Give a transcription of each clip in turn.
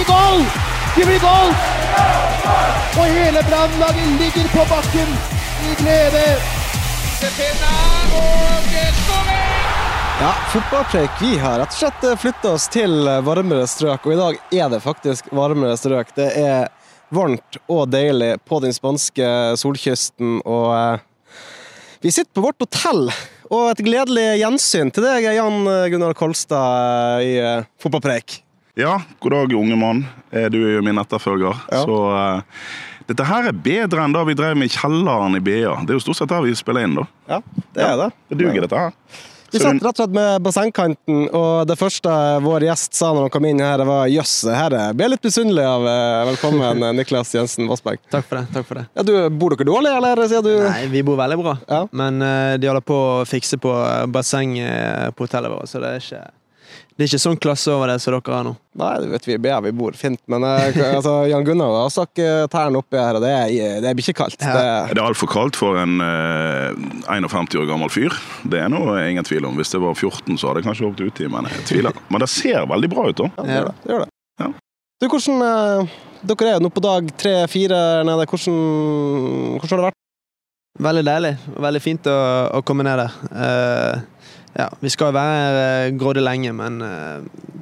Blir goal! Det blir goal! Og hele Brannlaget ligger på bakken i glede. Ja, Fotballpreik vi har rett og slett flytta oss til varmere strøk, og i dag er det faktisk varmere strøk. Det er varmt og deilig på den spanske solkysten, og eh, vi sitter på vårt hotell. Og et gledelig gjensyn til deg, Jan Gunnar Kolstad i eh, Fotballpreik. Ja, god dag, unge mann. Eh, Du er jo min etterfølger. Ja. Så uh, dette her er bedre enn da vi drev med kjelleren i BA. Det er jo stort sett der vi spiller inn, da. Ja, det er det. Det duger, dette her. Vi satt rett og slett med bassengkanten, og det første vår gjest sa når han kom inn her, var 'jøss, her er- ble jeg litt misunnelig av eh, Velkommen, Niklas Jensen Vassberg. Takk for det. takk for det. Ja, du, Bor dere dårlig, eller sier du Nei, Vi bor veldig bra, Ja. men uh, de holder på å fikse på bassenget på hotellet vårt, så det er ikke det er ikke sånn klasse over det som dere har nå. Nei, du vet vi er BA, vi bor fint, men eh, altså, Jan Gunnar har stakk eh, tærne oppi her, og det det, blir ikke kaldt. Ja. Det- Det er altfor kaldt for en eh, 51 år gammel fyr. Det er noe ingen tvil om. Hvis det var 14, så hadde jeg kanskje hoppet uti, men jeg tviler. Men det ser veldig bra ut, da. Ja, det gjør det. det, gjør det. Ja. Du, hvordan eh, Dere er nå på dag tre-fire nede. Hvordan, hvordan har det vært? Veldig deilig. Veldig fint å, å komme ned der. Eh, ja, vi skal være uh, grådig lenge, men uh,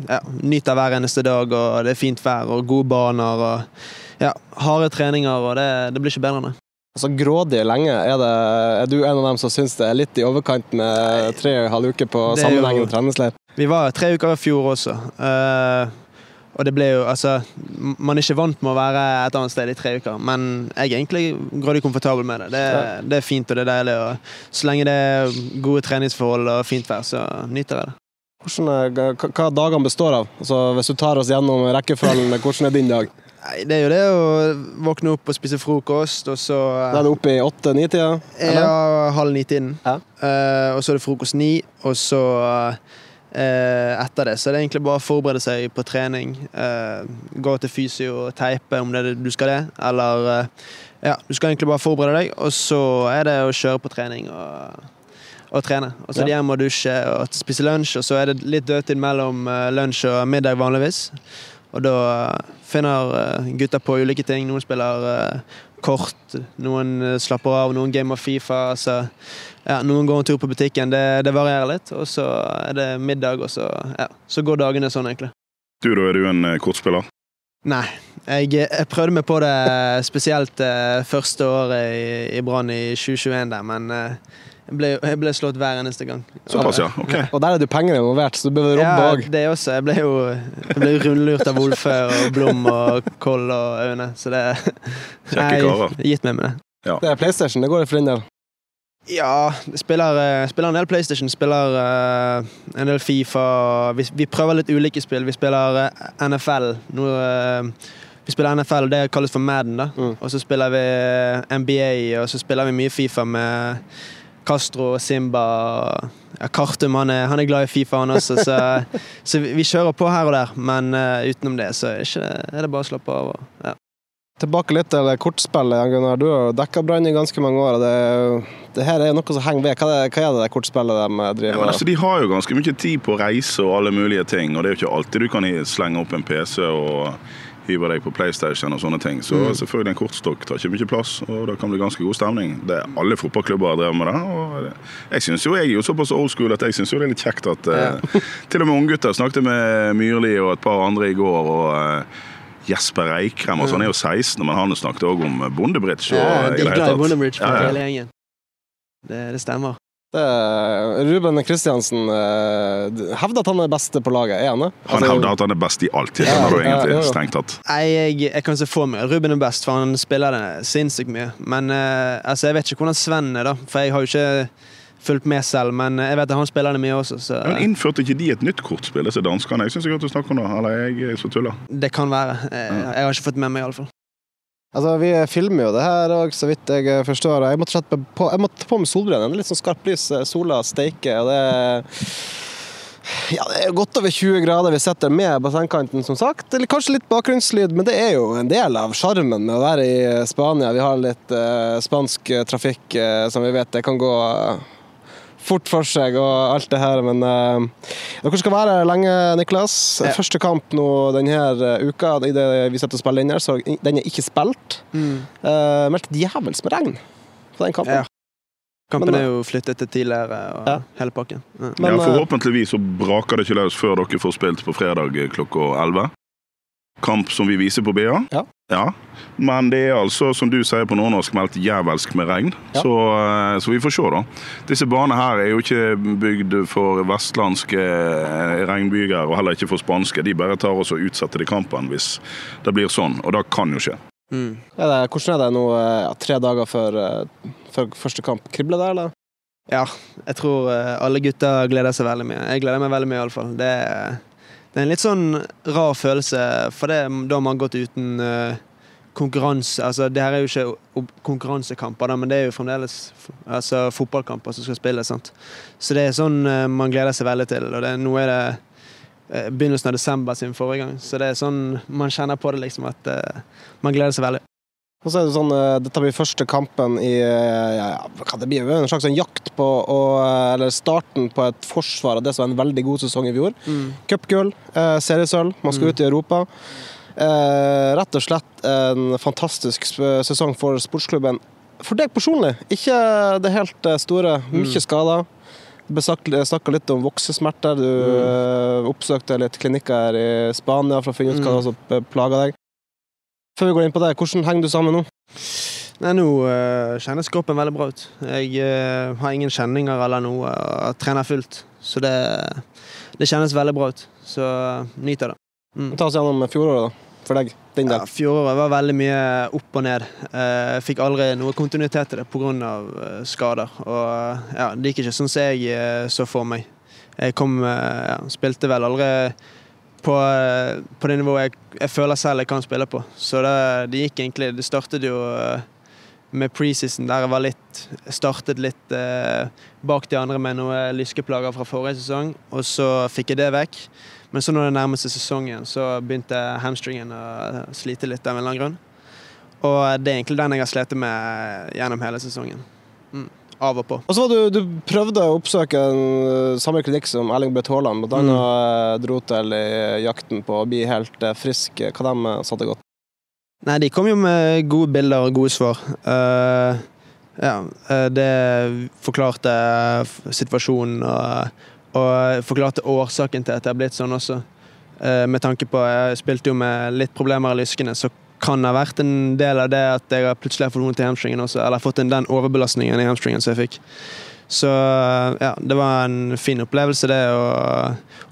ja, nyter hver eneste dag, og det er fint vær og gode baner og ja, harde treninger, og det, det blir ikke bedre enn det. Altså, Grådig lenge, er, det, er du en av dem som syns det er litt i overkant med tre og en halv uke på sammenhengende treningsleir? Vi var tre uker i fjor også. eh, og det ble jo Altså, man er ikke vant med å være et annet sted i tre uker, men jeg er egentlig grådig komfortabel med det. Det, er- det er fint og det er deilig. Og så lenge det er gode treningsforhold og fint vær, så nyter jeg det. Hvordan, er- hva, dagene består av? Altså, hvis du tar oss gjennom rekkefølgen, hvordan er din dag? Nei, Det er jo det å våkne opp og spise frokost, og så Den er oppe i åtte-ni-tida? Ja, halv ni-tiden. Ja. Uh, og så er det frokost ni, og så eh, etter det så er det egentlig bare å forberede seg på trening. eh, gå til fysio og teipe om det er det du skal det, eller eh, Ja, du skal egentlig bare forberede deg, og så er det å kjøre på trening og, og trene. Og så er det hjem og dusje og spise lunsj, og så er det litt dødtid mellom eh, lunsj og middag vanligvis. Og da finner gutter gutta på ulike ting. Noen spiller eh, kort, noen eh, slapper av, noen gamer Fifa. Altså, ja, noen går en tur på butikken. Det, det varierer litt. Og så er det middag, og så, ja, så går dagene sånn, egentlig. Du, da er du en eh, kortspiller. Nei. Jeg, jeg prøvde meg på det spesielt eh, første året i, i Brann i 2021 der, men eh, jeg, ble, jeg ble slått hver eneste gang. Såpass, ja. Ok. Og der er det jo penger involvert, så du bør robbe Ja, òg. det også. Jeg ble jo jeg ble rundlurt av Wolfe og Blom og Koll og Aune, så det Kjekke Jeg karer. har gitt meg med det. Det er PlayStation, det går for din del. Ja, spiller, eh, spiller en del PlayStation, spiller uh, en del Fifa. Vi, vi prøver litt ulike spill. Vi spiller uh, NFL. Nå, uh, vi spiller NFL, det kalles for Madden. da. Mm. Og så spiller vi eh, NBA, og så spiller vi mye Fifa med Castro og Simba. Ja, Kartum han er, han er glad i Fifa, han også, så, så vi, vi kjører på her og der. Men uh, utenom det så er, ikke, er det bare å slappe av. Og, ja. Tilbake litt til kortspillet, Gunnar. Du har dekka Brann i ganske mange år. og det, det her er noe som henger ved. Hva er, hva er det det kortspillet de driver med? Ja, altså, de har jo ganske mye tid på å reise og alle mulige ting, og det er jo ikke alltid du kan slenge opp en PC og hive deg på PlayStation og sånne ting. Så selvfølgelig en kortstokk tar ikke mye plass, og det kan bli ganske god stemning. Det er Alle fotballklubber har drevet med det. og Jeg synes jo, jeg er jo såpass old school at jeg syns det er litt kjekt at ja. Til og med unggutter snakket med Myrli og et par andre i går. og eh, Jesper Eikrem og sånn er jo 16, men han snakket òg om bondebridge. og Ja, de det er glad i Bondebridge, Ja, ja. hele gjengen. Det, det stemmer. Det er, Ruben Kristiansen eh, hevder at han er best på laget. Er han det? Han Altså, hevder at han er best i alt, Ja, skjønner ja, egentlig, strengt tatt. Nei, jeg, jeg kan se for meg Ruben er best, for han spiller det sinnssykt mye. Men eh, altså, jeg vet ikke hvordan Sven er, da. For jeg har jo ikke fulgt med selv, men jeg vet at han spiller det mye også. Så Men Innførte ikke de et nytt kortspill, disse danskene? Jeg syns ikke at du snakke om det. Eller jeg er så tuller. det kan være. Jeg, jeg har ikke fått med meg, iallfall. Altså, Vi filmer jo det her òg, så vidt jeg forstår. Jeg måtte på, jeg måtte ta på meg solbrillene. Det er litt sånn skarpt lys. Sola steiker, og det er ja, det er godt over 20 grader vi sitter med bassengkanten, som sagt. Eller kanskje litt bakgrunnslyd, men det er jo en del av sjarmen med å være i Spania. Vi har litt eh, spansk trafikk eh, som vi vet det kan gå eh, fort for seg og alt det her, men uh, dere skal være her lenge, Niklas. Ja. Første kamp nå denne uka, i det vi sitter og spiller inn her, så den er ikke spilt. Mm. Uh, meldt djevelsk med regn på den kampen. Ja. Kampen Men, er jo flyttet til tidligere, og Ja. hele pakken. Ja. Men, ja, eh, Forhåpentligvis så braker det ikke løs før dere får spilt på fredag klokka 11. Kamp som vi viser på BA. Ja. Men det er altså, som du sier på nordnorsk, meldt jævelsk med regn. Ja. Så, eh, så vi får se, da. Disse banene her er jo ikke bygd for vestlandske eh, regnbyger, og heller ikke for spanske. De bare tar oss og utsetter de kampen hvis det blir sånn, og det kan jo skje. Mm. er det, hvordan er det nå eh, ja, tre dager før, eh, før første kamp? Kribler det, eller? Ja, jeg tror eh, alle gutter gleder seg veldig mye. Jeg gleder meg veldig mye, iallfall. Det, er- det er en litt sånn rar følelse, for det, da har man gått uten eh, konkurranse Altså, det her er jo ikke konkurransekamper, men det er jo fremdeles altså, fotballkamper som skal spilles. sant? Så det er sånn eh, man gleder seg veldig til. Og det, nå er det eh, begynnelsen av desember siden forrige gang, så det er sånn man kjenner på det, liksom, at man gleder seg veldig. Og så er det sånn, eh, Dette blir første kampen i eh, ja, hva det blir en slags sånn jakt på å, eh, Eller starten på et forsvar av det som var en veldig god sesong i fjor. Mm. Cupgull, eh, seriesølv, man skal Mm. ut i Europa. Eh, rett og slett en fantastisk sesong for sportsklubben. For deg personlig, ikke det helt store. Mye skader. Du snakka litt om voksesmerter. Du mm. oppsøkte litt klinikker i Spania for å finne ut hva Mm. som plaga deg. Før vi går inn på det, hvordan henger du sammen nå? Nei, nå uh, kjennes kroppen veldig bra ut. Jeg uh, har ingen kjenninger eller noe. Jeg trener fullt. Så det, det kjennes veldig bra ut. Så uh, nyter det. Mm. Ta oss gjennom fjoråret, da. For deg. Din del. Ja, fjoråret var veldig mye opp og ned. Jeg fikk aldri noe kontinuitet i det pga. Skader. Og ja, det gikk ikke sånn som jeg så for meg. Jeg kom, ja, spilte vel aldri på, eh, på det nivået jeg, jeg føler selv jeg kan spille på. Så det, det gikk egentlig Det startet jo eh, med preseason, der jeg var litt startet litt eh, bak de andre med noen lyskeplager fra forrige sesong, og så fikk jeg det vekk. Men så når det nærmet seg sesongen, så begynte hamstringen å slite litt av en annen grunn. Og det er egentlig den jeg har slitt med gjennom hele sesongen. Mm. Av og på. Og så var du, du prøvde å oppsøke en, eh, samme klinikk som Erling Braut Haaland, annet eh, dro til i jakten på å bli helt eh, frisk. Hva de eh, satte godt? Nei, de kom jo med gode bilder og gode svar. Uh, ja, det forklarte situasjonen og, og forklarte årsaken til at det har blitt sånn også. Uh, med tanke på Jeg spilte jo med litt problemer i lyskene, så kan ha vært en del av det at jeg har plutselig har fått vondt i hamstringen også, eller fått den overbelastningen i hamstringen som jeg fikk. Så ja, det var en fin opplevelse, det å,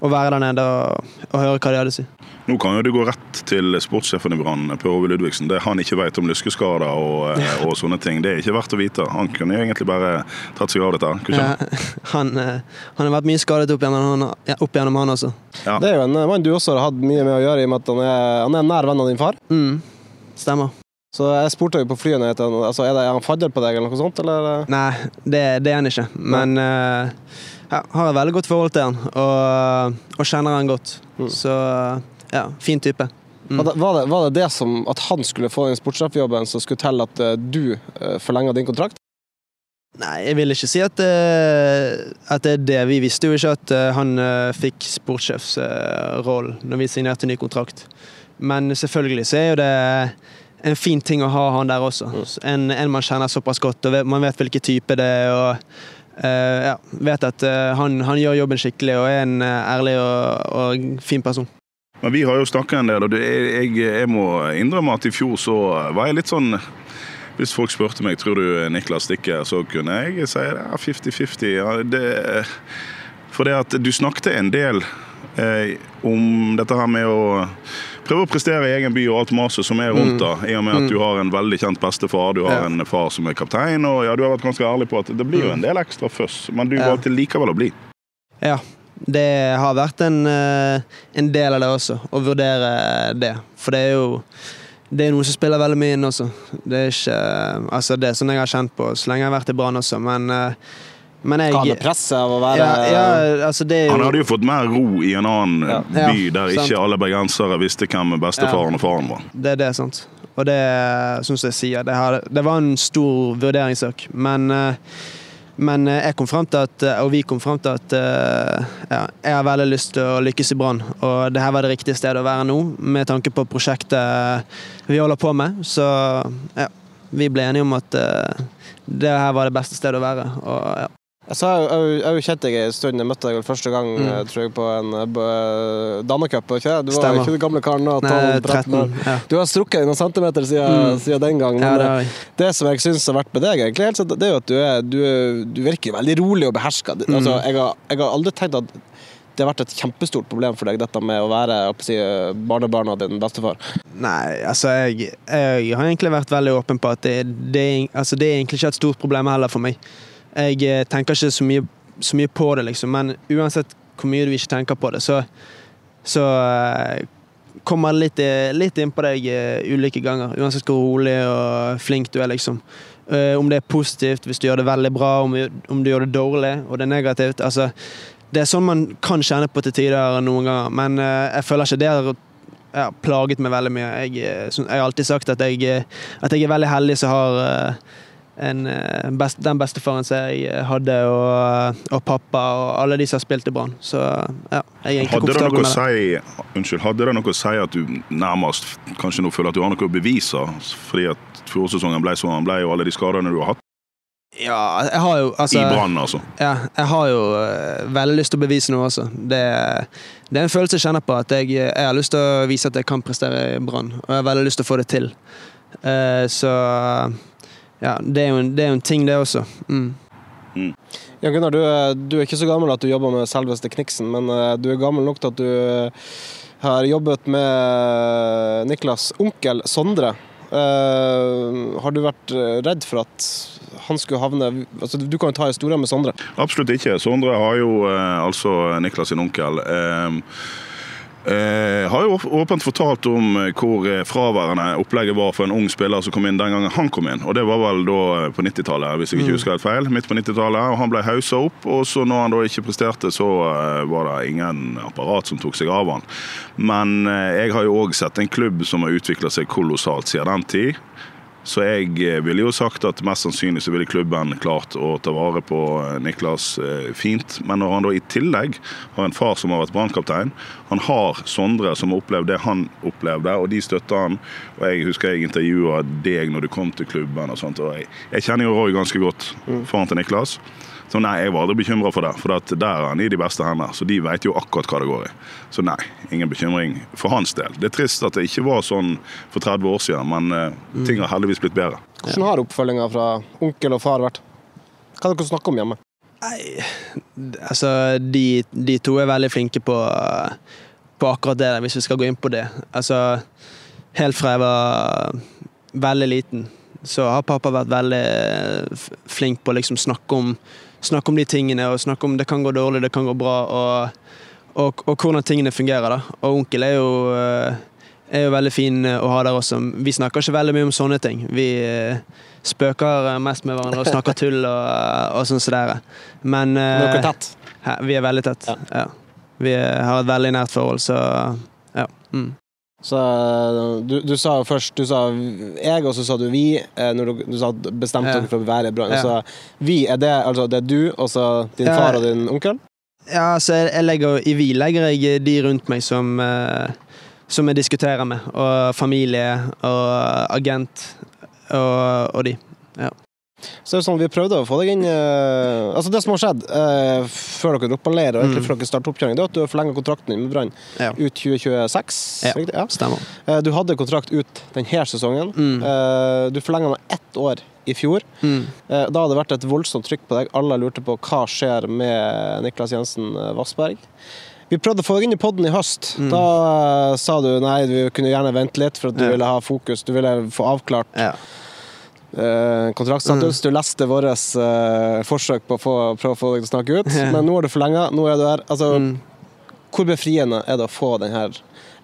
å være der nede og, og høre hva de hadde å si. Nå kan jo du gå rett til sportssjefen i Brann, Per Ove Ludvigsen. Det han ikke vet om lyskeskader og, eh, og sånne ting, det er ikke verdt å vite. Han kunne egentlig bare tatt seg av dette. Ja, han? han, eh, har vært mye skadet opp gjennom han, ja, opp gjennom han også. Ja. Det er jo en eh, mann du også har hatt mye med å gjøre, i og med at han er, han er en nær venn av din far. Mm, stemmer. Så jeg spurte jo på flyet når han, altså, er, det, er han fadder på deg, eller noe sånt? Eller? Nei, det, det er han ikke. Men uh, ja, har et veldig godt forhold til han, og, og kjenner han godt. Mm. Så ja, fin type. Mm. Var, det, var, det, det som at han skulle få den sportssjefjobben som skulle til at eh, du uh, forlenga din kontrakt? Nei, jeg vil ikke si at, eh, at det er det. Vi visste jo ikke at eh, han eh, fikk sportssjefsrollen når vi signerte ny kontrakt. Men selvfølgelig så er jo det en fin ting å ha han der også. En, en man kjenner såpass godt, og man vet hvilken type det er. og Uh, ja, Vet at uh, han, han gjør jobben skikkelig og er en uh, ærlig og, og fin person. Men vi har jo snakka en del, og det, jeg, jeg må innrømme at i fjor så var jeg litt sånn Hvis folk spurte meg tror du Niklas stikker, så kunne jeg si ja, 50-50. Ja, det- for det at du snakket en del eh, om dette her med å prøve å prestere i egen by og alt maset som er rundt da. I og med at du har en veldig kjent bestefar, du har Ja. en far som er kaptein, og ja, du har vært ganske ærlig på at det blir jo en del ekstra føss, men du Ja. valgte likevel å bli. Ja. Det har vært en, eh, en del av det også, å vurdere det. For det er jo det er noe som spiller veldig mye inn også. Det er ikke Altså, det er sånn jeg har kjent på så lenge jeg har vært i Brann også, men eh, men jeg Hva med presset av å være ja, ja, altså det er jo Han hadde jo fått mer ro i en annen Ja. by Ja, der sant. ikke alle bergensere visste hvem bestefaren og faren var. Det er det, sant. Og det, syns jeg sier, det, her, det var en stor vurderingssak. Men, eh, men eh, jeg kom frem til at, og vi kom frem til at eh, ja, jeg har veldig lyst til å lykkes i Brann. Og det her var det riktige stedet å være nå, med tanke på prosjektet vi holder på med. Så ja, vi ble enige om at eh, det her var det beste stedet å være. Og ja. Altså, jeg, har jo- kjent deg en stund. Jeg møtte deg første gang Mm. eh, tror jeg, på en eh, damecup. Du var Stemmer. ikke den gamle karen da? Nei, 12-13 13. Ja. Du har strukket noen centimeter siden, Mm. siden den gang. ja, det eh. Det som jeg syns har vært med deg, egentlig, sett, det er jo at du, er, du, du virker veldig rolig og beherska. Mm. Altså, jeg, har, jeg har aldri tenkt at det har vært et kjempestort problem for deg, dette med å være si, barnebarna din bestefar. Nei, altså jeg, jeg har egentlig vært veldig åpen på at det, det, altså det er egentlig ikke et stort problem heller for meg. Jeg eh, tenker ikke så mye, så mye på det, liksom, men uansett hvor mye du ikke tenker på det, så, så eh, kommer litt, eh, litt inn på deg ulike ganger. Uansett hvor rolig og flink du er, liksom. Om det er positivt, hvis du gjør det veldig bra, om, om du gjør det dårlig, og det er negativt. Altså, det er sånn man kan kjenne på til tider noen ganger, men jeg føler ikke det har plaget meg veldig mye. Jeg, jeg har alltid sagt at jeg, at jeg er veldig heldig som har en, eh, best, den bestefaren som jeg eh, hadde, og, og pappa og alle de som har spilt i Brann. Så ja, jeg er egentlig komfortabel med det. si, unnskyld, hadde det noe å si at du nærmest kanskje nå føler at du har noe å bevise, fordi at fjorårssesongen ble som den ble, og alle de skadene du har hatt Ja, jeg har jo altså, i Brann, altså? Ja, jeg har jo uh, veldig lyst til å bevise noe også. Det, det er en følelse jeg kjenner på, at jeg, jeg har lyst til å vise at jeg kan prestere i Brann. Og jeg har veldig lyst til å få det til. Uh, så ja, det er, jo en, det er jo en ting, det også. Mm. Jan Gunnar, du, er- du er ikke så gammel at du jobber med selveste Kniksen, men eh, du er gammel nok til at du eh, har jobbet med Niklas' onkel Sondre. Uh, har du vært eh, redd for at han skulle havne altså, Du kan jo ta historien med Sondre. Absolutt ikke. Sondre har jo uh, altså Niklas sin onkel. Eh, eh, har jo åpent fortalt om eh, hvor eh, fraværende opplegget var for en ung spiller som kom inn den gangen han kom inn. Og Det var vel da eh, på 90-tallet, hvis jeg ikke husker helt feil. Midt på 90-tallet, og Han ble haussa opp, og så når han da ikke presterte, så eh, var det ingen apparat som tok seg av han. Men eh, jeg har jo òg sett en klubb som har utvikla seg kolossalt siden den tid. Så jeg eh, ville jo sagt at mest sannsynlig så ville klubben klart å ta vare på eh, Niklas eh, fint. Men når han da i tillegg har en far som har vært brannkaptein, han har Sondre som har opplevd det han opplevde, og de støtter han. Og jeg husker jeg intervjua deg når du kom til klubben og sånt. Og jeg, jeg kjenner jo Roy ganske godt, faren til Niklas. Så nei, jeg var aldri bekymra for det, for at der er han i de beste hender. Så de vet jo akkurat hva det går i. Så nei, ingen bekymring for hans del. Det er trist at det ikke var sånn for 30 år siden, men mm. ting har heldigvis blitt bedre. Hvordan har oppfølginga fra onkel og far vært? Hva har dere snakket om hjemme? Nei, altså de, de to er veldig flinke på, på akkurat det, hvis vi skal gå inn på det. Altså, helt fra jeg var veldig liten, så har pappa vært veldig flink på å liksom snakke om, snakke om de tingene, og snakke om det kan gå dårlig, det kan gå bra, og, og, og hvordan tingene fungerer. da. Og onkel er jo, eh, er jo veldig fin eh, å ha der også. Vi snakker ikke veldig mye om sånne ting. Vi eh, spøker mest med hverandre og snakker tull og, og sånn som det. Men Dere er tett. Ja, vi er veldig tett. Ja. Ja. Vi har et veldig nært forhold, så ja. Mm. Så eh, du, du sa jo først Du sa jeg, og så sa du vi. eh, Når du, du sa bestemte Ja. dere for å være i Brann. Ja. Så vi, er det altså det er du, og så din Ja. far og din onkel? Ja, så jeg, jeg legger, I vi legger jeg de rundt meg som, eh, som jeg diskuterer med. Og familie og agent og, og de. Så det er sånn, Vi prøvde å få deg inn eh, Altså Det som har skjedd eh, før dere droppa leir, og egentlig Mm. før dere startet oppkjøring, det er at du har forlenga kontrakten din med Brann Ja. ut 2026. Ja. Riktig? Stemmer. Eh, Du hadde kontrakt ut denne sesongen. Mm. Eh, Du forlenga med ett år i fjor. Mm. Eh, Da hadde det vært et voldsomt trykk på deg. Alle lurte på hva skjer med Niklas Jensen eh, Vassberg. Vi prøvde å få deg inn i podden i høst. Da eh, sa du nei, du kunne gjerne vente litt, for at du Ja. ville ha fokus. Du ville få avklart Ja. Eh, kontraktstatus. Du leste vårt eh, forsøk på å få, prøve å få deg til å snakke ut, yeah. men nå er du forlenga. Nå er du her. Altså, Mm. hvor befriende er det å få den her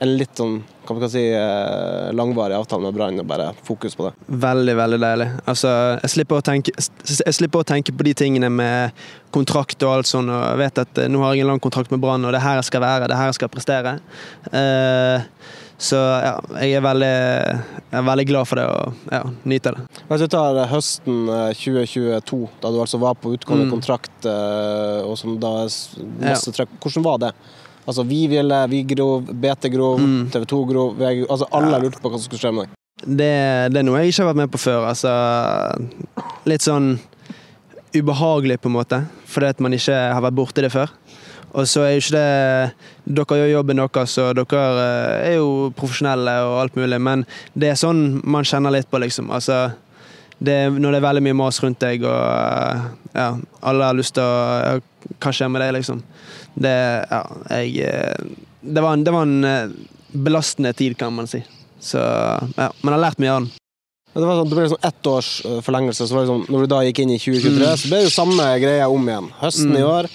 en litt sånn kan man si, eh, langvarig avtale med Brann og bare fokus på det? Veldig, veldig deilig. Altså, jeg slipper, å tenke, jeg slipper å tenke på de tingene med kontrakt og alt sånt, og jeg vet at nå har jeg en lang kontrakt med Brann, og det er her jeg skal være, det er her jeg skal prestere. Eh, så ja, jeg er veldig, jeg er veldig glad for det og ja, nyter det. Hvis vi tar høsten eh, 2022, da du altså var på utgående Mm. kontrakt, eh, og som da er masse trøkk, hvordan var det? Altså, vi ville, vi grov, BT grov, Mm. TV 2 grov, VG, altså alle lurte på hva som skulle skje med deg. Det, det er noe jeg ikke har vært med på før. Altså, litt sånn ubehagelig, på en måte, fordi at man ikke har vært borti det før. Og så er jo ikke det Dere gjør jobben deres, og dere eh, er jo profesjonelle og alt mulig, men det er sånn man kjenner litt på, liksom. Altså, det, når det er veldig mye mas rundt deg, og eh, ja, alle har lyst til å Hva skjer med deg, liksom? Det Ja, jeg eh, Det var en, det var en belastende tid, kan man si. Så ja, Men jeg har lært mye av den. Det, var sånn, det ble sånn ett års forlengelse, så var det sånn, når du da gikk inn i 2023, så ble det jo samme greia om igjen. Høsten i Mm. år,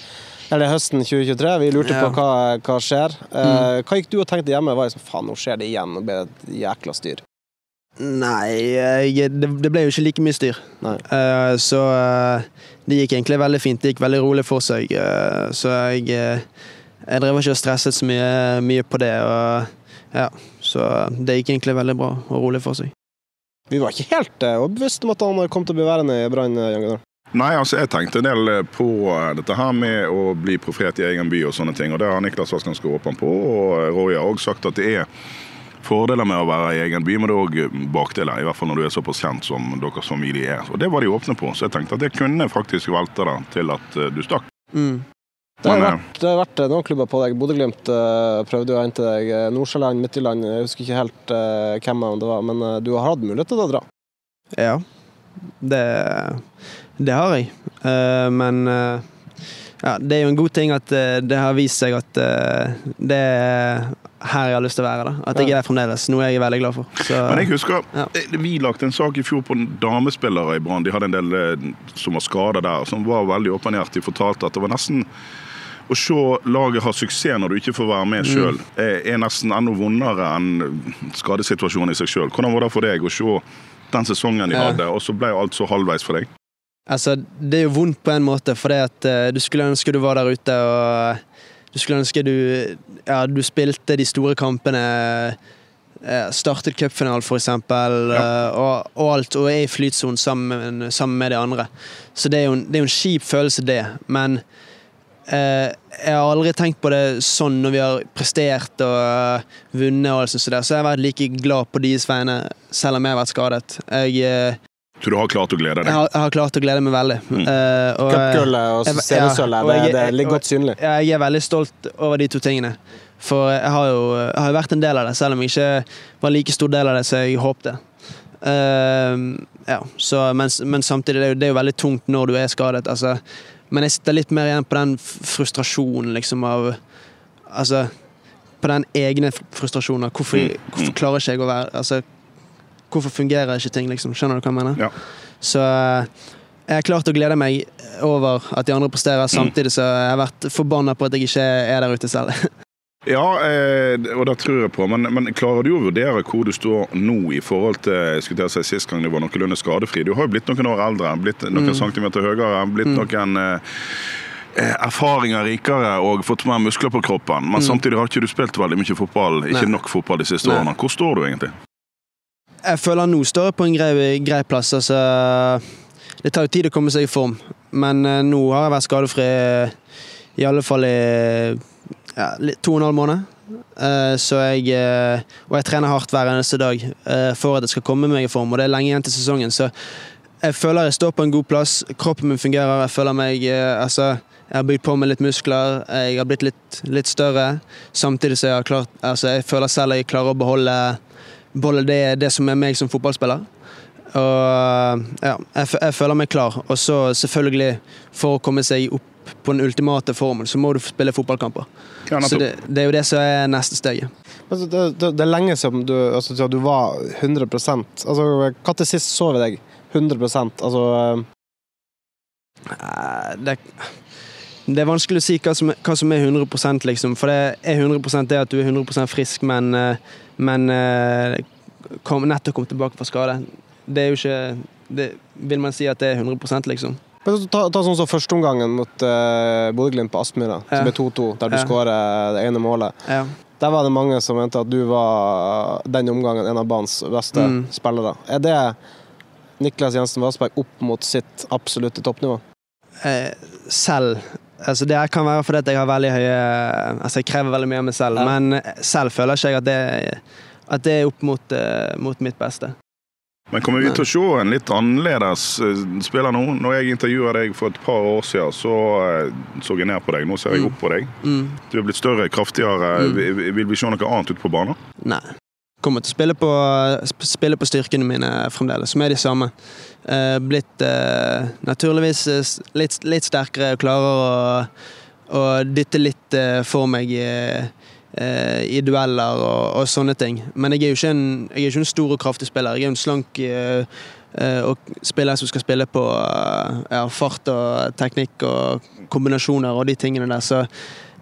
eller høsten 2023, vi lurte Ja. på hva, hva skjer. Eh, Mm. Hva gikk du og tenkte hjemme? Var liksom, faen, nå skjer det igjen, og ble det et jækla styr. Nei, det, det ble jo ikke like mye styr. Eh, så uh, det gikk egentlig veldig fint. Det gikk veldig rolig for seg. Uh, så jeg, eh, jeg drev ikke og stresset så mye, mye på det. Og, ja, så det gikk egentlig veldig bra og rolig for seg. Vi var ikke helt eh, overbevist om at han kom til å bli værende i Brann, eh, Jan Gunnar. Nei, altså jeg tenkte en del på eh, dette her med å bli profet i egen by og sånne ting. Og det har Niklas vært ganske åpen på, og Roy har også sagt at det er fordeler med å være i egen by, men det er òg bakdeler. I hvert fall når du er såpass kjent som deres familie er. Og det var de åpne på, så jeg tenkte at det kunne faktisk velte deg til at eh, du stakk. Mm. Det har, Men, vært, det har vært eh, noen klubber på deg. Bodø-Glimt uh, prøvde å hente deg. eh, Nordsjøland, Midtjylland, jeg husker ikke helt eh, hvem det var, men eh, du har hatt mulighet til å dra. Ja, det, det har jeg. Eh, men eh, ja, det er jo en god ting at eh, det har vist seg at det er her jeg har lyst til å være. da. At jeg er der fremdeles. Noe jeg er veldig glad for. Så, Men jeg husker, Ja. Vi lagde en sak i fjor på damespillere i Brann. De hadde en del som var skada der, som var veldig åpenhjertig. Fortalte at det var nesten å se laget ha suksess når du ikke får være med sjøl, er, er nesten enda vondere enn skadesituasjonen i seg sjøl. Hvordan var det for deg å se den sesongen de Ja. hadde, og så ble alt så halvveis for deg? Altså, det er jo vondt på en måte, for det at eh, du skulle ønske du var der ute, og du skulle ønske du Ja, du spilte de store kampene. Uh, Startet cupfinalen, for eksempel, Uh, og, og alt, og er i flytsonen sammen, sammen med de andre. Så det er jo en, det er jo en kjip følelse, det. Men jeg har aldri tenkt på det sånn når vi har prestert og vunnet, og alt sånt, så jeg har vært like glad på deres vegne, selv om jeg har vært skadet. Jeg, Så du har klart å glede jeg, deg? har, jeg har klart å glede meg veldig. Mm. Uh, og, eh, Cupgullet og jeg- seriesølvet, ja, det, er det ligger godt synlig. jeg er veldig stolt over de to tingene. For jeg har jo jeg har vært en del av det, selv om jeg ikke var like stor del av det som jeg håpte. Uh, ja, så, men, men samtidig, det er, jo, det er jo veldig tungt når du er skadet. Altså, men jeg sitter litt mer igjen på den frustrasjonen, liksom, av Altså, på den egne frustrasjonen hvorfor, Mm, hvorfor klarer ikke jeg å være Altså, hvorfor fungerer ikke ting, liksom? Skjønner du hva jeg mener? Ja. Så eh, jeg har klart å glede meg over at de andre presterer, Mm. samtidig så jeg har vært forbanna på at jeg ikke er der ute selv. Ja, eh, og det tror jeg på. Men, men klarer du å vurdere hvor du står nå i forhold til skulle jeg si, sist gang du var noenlunde skadefri? Du har jo blitt noen år eldre, blitt noen Mm. centimeter høyere, blitt noen eh, erfaringer rikere og fått mer muskler på kroppen. Men samtidig har ikke du spilt veldig mye fotball, ikke Mm. Nei. nok fotball de siste Nei. årene. Hvor står du egentlig? Jeg føler nå står jeg på en grei, grei plass. Altså, det tar jo tid å komme seg i form, men eh, nå har jeg vært skadefri i alle fall i ja, to og en halv måned. Eh, så jeg, eh, og jeg trener hardt hver eneste dag for at jeg skal komme meg i form, og det er lenge igjen til sesongen. Så jeg føler jeg står på en god plass. Kroppen min fungerer. Jeg føler meg altså, jeg har bygd på med litt muskler, jeg har blitt litt, litt større. Samtidig som jeg klart altså, Jeg føler selv jeg klarer å beholde, beholde det, det som er meg som fotballspiller. Og ja, jeg, f- jeg føler meg klar. Og så selvfølgelig, for å komme seg opp på den ultimate formen, så må du spille fotballkamper. Ja, så det, det er jo det som er neste steget. Altså, det, det, det er lenge siden du, altså, du var 100% Altså, Når sist så vi deg 100 Altså eh, Eh, Det, det er vanskelig å si hva som, hva som er 100% liksom. For det er 100% det at du er 100% frisk, men, eh, men eh, kom, nettopp kom tilbake fra skade. Det er jo ikke det, Vil man si at det er 100 liksom? men ta, ta sånn som førsteomgangen mot uh, Bodø-Glimt på Aspmyra, som Ja. ble 2-2, der du Ja. skårer det ene målet. Ja. Der var det mange som mente at du var den omgangen en av banens beste Mm. spillere. Er det Niklas Jensen Vassberg opp mot sitt absolutte toppnivå? Eh, selv Altså Det kan være fordi jeg har veldig høye Altså jeg krever veldig mye av meg selv, Ja. men selv føler ikke jeg at det, at det er opp mot, eh, mot mitt beste. Men kommer vi til å se en litt annerledes eh, spiller nå? Når jeg intervjua deg for et par år siden, så eh, så jeg ned på deg. Nå ser jeg Mm. opp på deg. Mm. Du er blitt større, kraftigere. Mm. Vil vi se noe annet ute på banen? Nei. Kommer til å spille på, spille på styrkene mine fremdeles, som er de samme. Eh, blitt eh, naturligvis eh, litt, litt sterkere og klarer å, å dytte litt eh, for meg i, i dueller og, og sånne ting. Men jeg er jo ikke en, jeg er ikke en stor og kraftig spiller. Jeg er jo en slank og spiller som skal spille på ja, fart og teknikk og kombinasjoner og de tingene der. Så,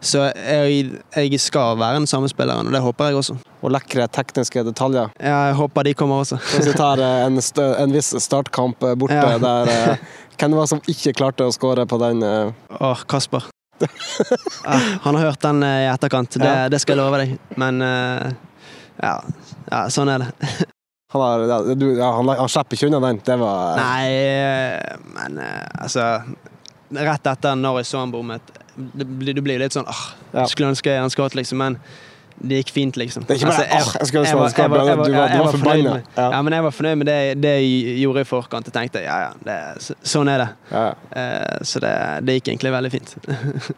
så jeg, jeg skal være den samme spilleren, og det håper jeg også. Og lekre tekniske detaljer. Ja, jeg håper de kommer også. Hvis vi tar eh, en, en viss startkamp eh, borte Ja. der Hvem var det som ikke klarte å skåre på den? eh, Åh, Kasper. ja, han har hørt den eh, i etterkant, det, det skal jeg love deg. Men eh, ja, ja, sånn er det. Han, har, ja, du, han, han slipper ikke unna den. Det var Nei, eh, men eh, altså Rett etter når jeg så han bommet, det blir- du blir litt sånn ah. Skulle ønske han skåret, liksom. Men det gikk fint, liksom. Det er ikke bare Altså, jeg var- jeg jeg jeg var- du var- du jeg var forbanna. Ja. Ja, men jeg var fornøyd med det, det jeg gjorde i forkant. Jeg tenkte ja, ja, det, sånn er det. ja. Eh, Så det, det gikk egentlig veldig fint.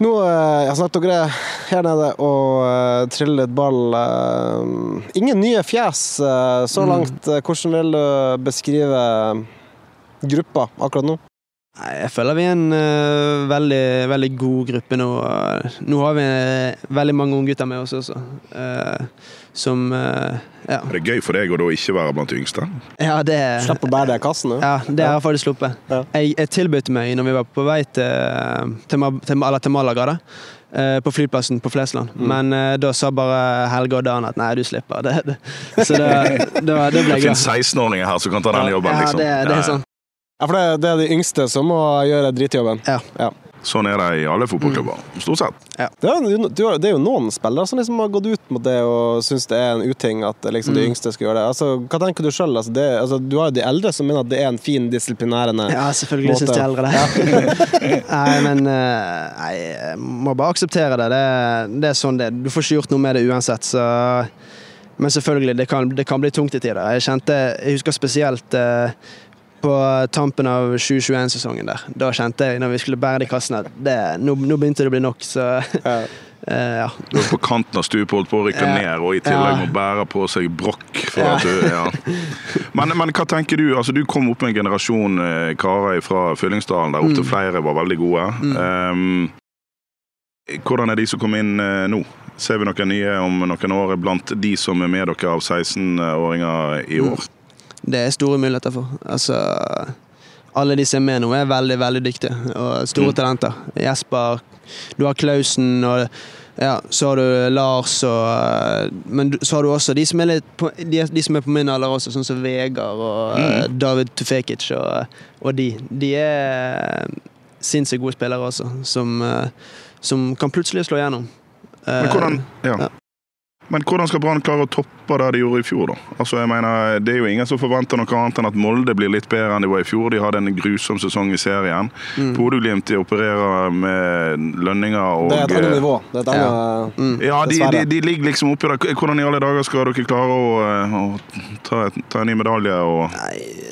Nå eh, jeg snakket dere her nede og uh, triller litt ball. eh, ingen nye fjes eh, så Mm. langt. Eh, Hvordan vil du beskrive gruppa akkurat nå? Jeg føler vi er en uh, veldig, veldig god gruppe nå. Nå har vi eh, veldig mange unggutter med oss også. Uh, som uh, ja. Er det gøy for deg å da ikke være blant de yngste? ja, det Slipp å bære det i kassen. Ja, det har jeg faktisk sluppet. Ja. Jeg, jeg tilbød meg når vi var på vei til, til, til, eller til Malaga, da, eh, på flyplassen på Flesland. Mm. Men uh, da sa bare Helge og Dan at nei, du slipper. Det, det. Så det, det, det ble Det finnes 16-åringer her som kan ta den jobben. Ja, liksom. det, det er sånn. Ja, for det, det er de yngste som må gjøre dritjobben. Ja. Sånn er det i alle fotballklubber. Stort sett. Det er, det er jo noen spillere som liksom har gått ut mot det og syns det er en uting at liksom, de Mm. yngste skal gjøre det. Altså, hva tenker du sjøl? Altså, det- altså, du har jo de eldre som mener at det er en fin disiplinærende Ja, selvfølgelig syns de eldre det. nei, men eh, nei, jeg må bare akseptere det. det. Det er sånn det. Du får ikke gjort noe med det uansett, så Men selvfølgelig, det kan, det kan bli tungt i tider. Jeg kjente Jeg husker spesielt eh, på tampen av 2021-sesongen der. Da kjente jeg, når vi skulle bære de kassene, at det, nå, nå begynte det å bli nok, så Ja. uh, ja. Du er på kanten av stupet, holdt på å rykke Ja. ned, og i tillegg Ja. må bære på seg brokk. For Ja. at du, ja. men, men hva tenker du? Altså, du kom opp med en generasjon eh, karer fra Fyllingsdalen der opptil Mm. flere var veldig gode. Um, hvordan er de som kom inn eh, nå? Ser vi noen nye om noen år blant de som er med dere av 16-åringer i Mm. Det er store muligheter for. Altså Alle de som er med nå, er veldig veldig dyktige og store Mm. talenter. Jesper, du har Klausen og ja, så har du Lars og Men så har du også de som er, på, de, de som er på min alder også, sånn som Vegard og mm. David Tufekic og, og de. De er sinnssykt gode spillere også, som, eh, som kan plutselig slå igjennom. Men Eh, hvordan, ja. ja. Men hvordan skal Brann klare å toppe det de gjorde i fjor, da? Altså, jeg mener, Det er jo ingen som forventer noe annet enn at Molde blir litt bedre enn de var i fjor. De hadde en grusom sesong i serien. Mm. Bodø-Glimt opererer med lønninger og Det er et annet nivå. Det er et annet Mm. Ja, de, de, de ligger liksom oppi der. Hvordan i alle dager skal dere klare å, eh, å ta, et- ta en ny medalje og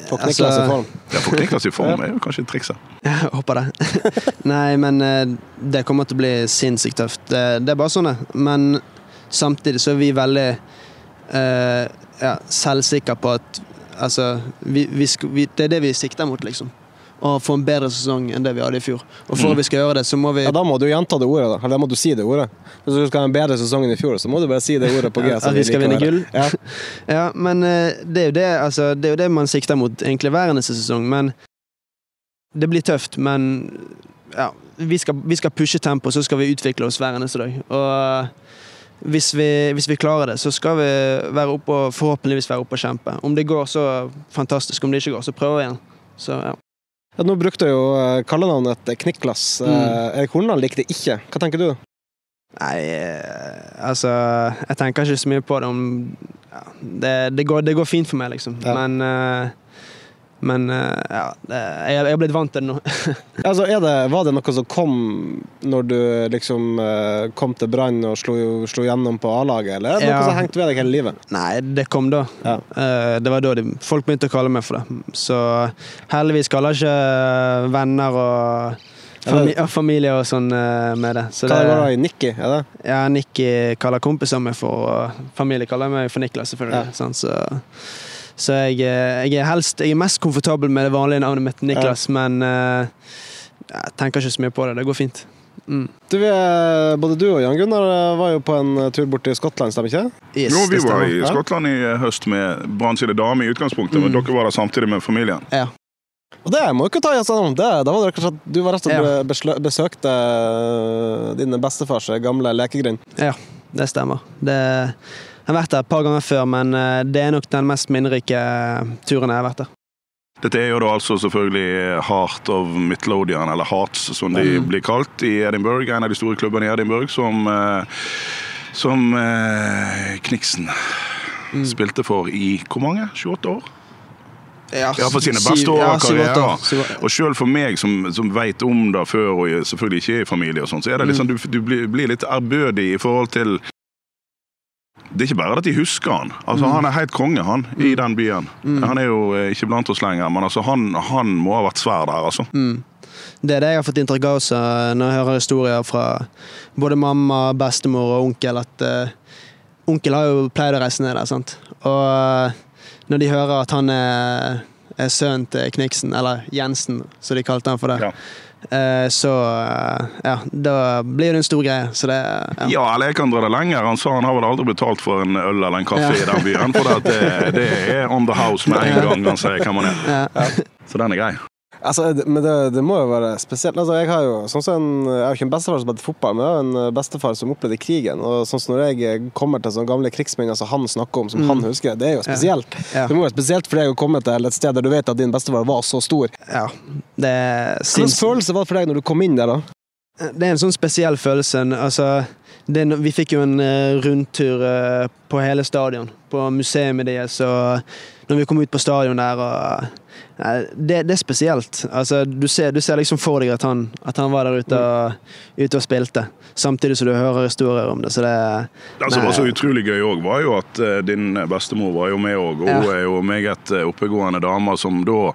Få altså... i form. ja, Få Kniklas i form, er jo kanskje trikset. Jeg håper det. Nei, men eh, det kommer til å bli sinnssykt tøft. Det, det er bare sånn det. Men samtidig så er vi veldig uh, ja, selvsikre på at Altså, vi, vi, vi, det er det vi sikter mot, liksom. å få en bedre sesong enn det vi hadde i fjor. Og for Mm. at vi skal gjøre det, så må vi Ja, Da må du gjenta det ordet, da. Eller da må du si det ordet. Hvis du skal ha en bedre sesong enn i fjor, så må du bare si det ordet på G. ja, At vi skal vinne gull? Ja. Ja, men uh, det er, jo det, altså, det er jo det man sikter mot egentlig hver eneste sesong. Men det blir tøft. Men ja, vi skal, vi skal pushe tempo, så skal vi utvikle oss hver eneste dag. Og hvis vi, hvis vi klarer det, så skal vi være oppe og forhåpentligvis være oppe og kjempe. Om det går, så fantastisk. Om det ikke går, så prøver vi igjen. Så ja. Ja, nå brukte jo eh, kallenavnet Kniklas. Mm. Eh, Erik Horneland likte det ikke. Hva tenker du? Nei, eh, altså Jeg tenker ikke så mye på det om ja, det, det, går, det går fint for meg, liksom. Men eh, Men eh, ja, jeg, har blitt vant til det nå. Altså, det, var det noe som kom når du liksom eh, kom til Brann og slo, slo gjennom på A-laget, eller er det Ja. noe som hengte ved deg hele livet? Nei, det kom da. Ja. Eh, det var da de, folk begynte å kalle meg for det. Så heldigvis kaller ikke venner og, fami og familie og sånn med det. Så Hva det var det Nikki? Er det? ja, Nikki kaller kompisene meg for, og familie kaller meg for Niklas, selvfølgelig. Ja. Sånn, så så jeg, eh, jeg er helst Jeg er mest komfortabel med det vanlige navnet mitt, Niklas, men eh, jeg tenker ikke så mye på det. Det går fint. Mm. Du, både du og Jan Gunnar eh, var jo på en tur bort til Skottland, stemmer ikke? Yes, Jo, vi det var i Skottland i høst med Brann sine damer i utgangspunktet, men Mm. dere var der samtidig med familien. Ja. Og det må jo ikke ta i sånn. om. Det, da var det kanskje at du var rett og slett Ja. besøkte din bestefars gamle lekegrind. Ja, det stemmer. Det, jeg har vært der et par ganger før, men eh, det er nok den mest minnerike eh, turen jeg har vært der. Dette er jo da altså selvfølgelig Heart of Midlodian, eller Hearts som de Mm. blir kalt, i Edinburgh. En av de store klubbene i Edinburgh som, eh, som eh, Kniksen Mm. spilte for i hvor mange? 28 år? Ja, Ja, for sine beste år av karriere. Og sjøl for meg som, som veit om det før, og selvfølgelig ikke er i familie, og sånt, så er det liksom, du, du blir, blir litt ærbødig i forhold til Det er ikke bare at de husker han. Altså, Mm. Han er helt konge, han, i den byen. Han er jo eh, ikke blant oss lenger, men altså, han, han må ha vært svær der, altså. Mm. Det er det jeg har fått inntrykk av også når jeg hører historier fra både mamma, bestemor og onkel, at uh, onkel har jo pleid å reise ned der, sant. Og uh, når de hører at han er, er sønnen til Kniksen, eller Jensen, som de kalte han for det, Ja. Eh, så eh, ja, da blir det en stor greie. Så det ja. Ja, eller jeg kan dra det lenger. Han sa han har vel aldri betalt for en øl eller en kaffe Ja. i den byen. For det, det er on the house med en gang han sier hvem han er. Ja. Så den er grei. Altså, men det, det må jo være spesielt. Altså, jeg har jo sånn som en, jeg har ikke en bestefar som spilte fotball, men jeg har en bestefar som opplevde krigen. Og sånn som når jeg kommer til sånne gamle krigsminner som han snakker om, som han husker, det er jo spesielt. Ja. Det må være spesielt for deg å komme til et sted der du vet at din bestefar var så stor. ja. Det Hvilken følelse var det for deg når du kom inn der, da? Det er en sånn spesiell følelse. Altså, det, vi fikk jo en eh, rundtur eh, på hele stadion, på museet deres, og når vi kom ut på stadion der og det, det er spesielt. Altså, du, ser, du ser liksom for deg at han, at han var der ute og, ute og spilte, samtidig som du hører historier om det. Så det Det som var så utrolig gøy òg, var jo at eh, din bestemor var jo med òg. Og Ja. hun er jo meget eh, oppegående dame som da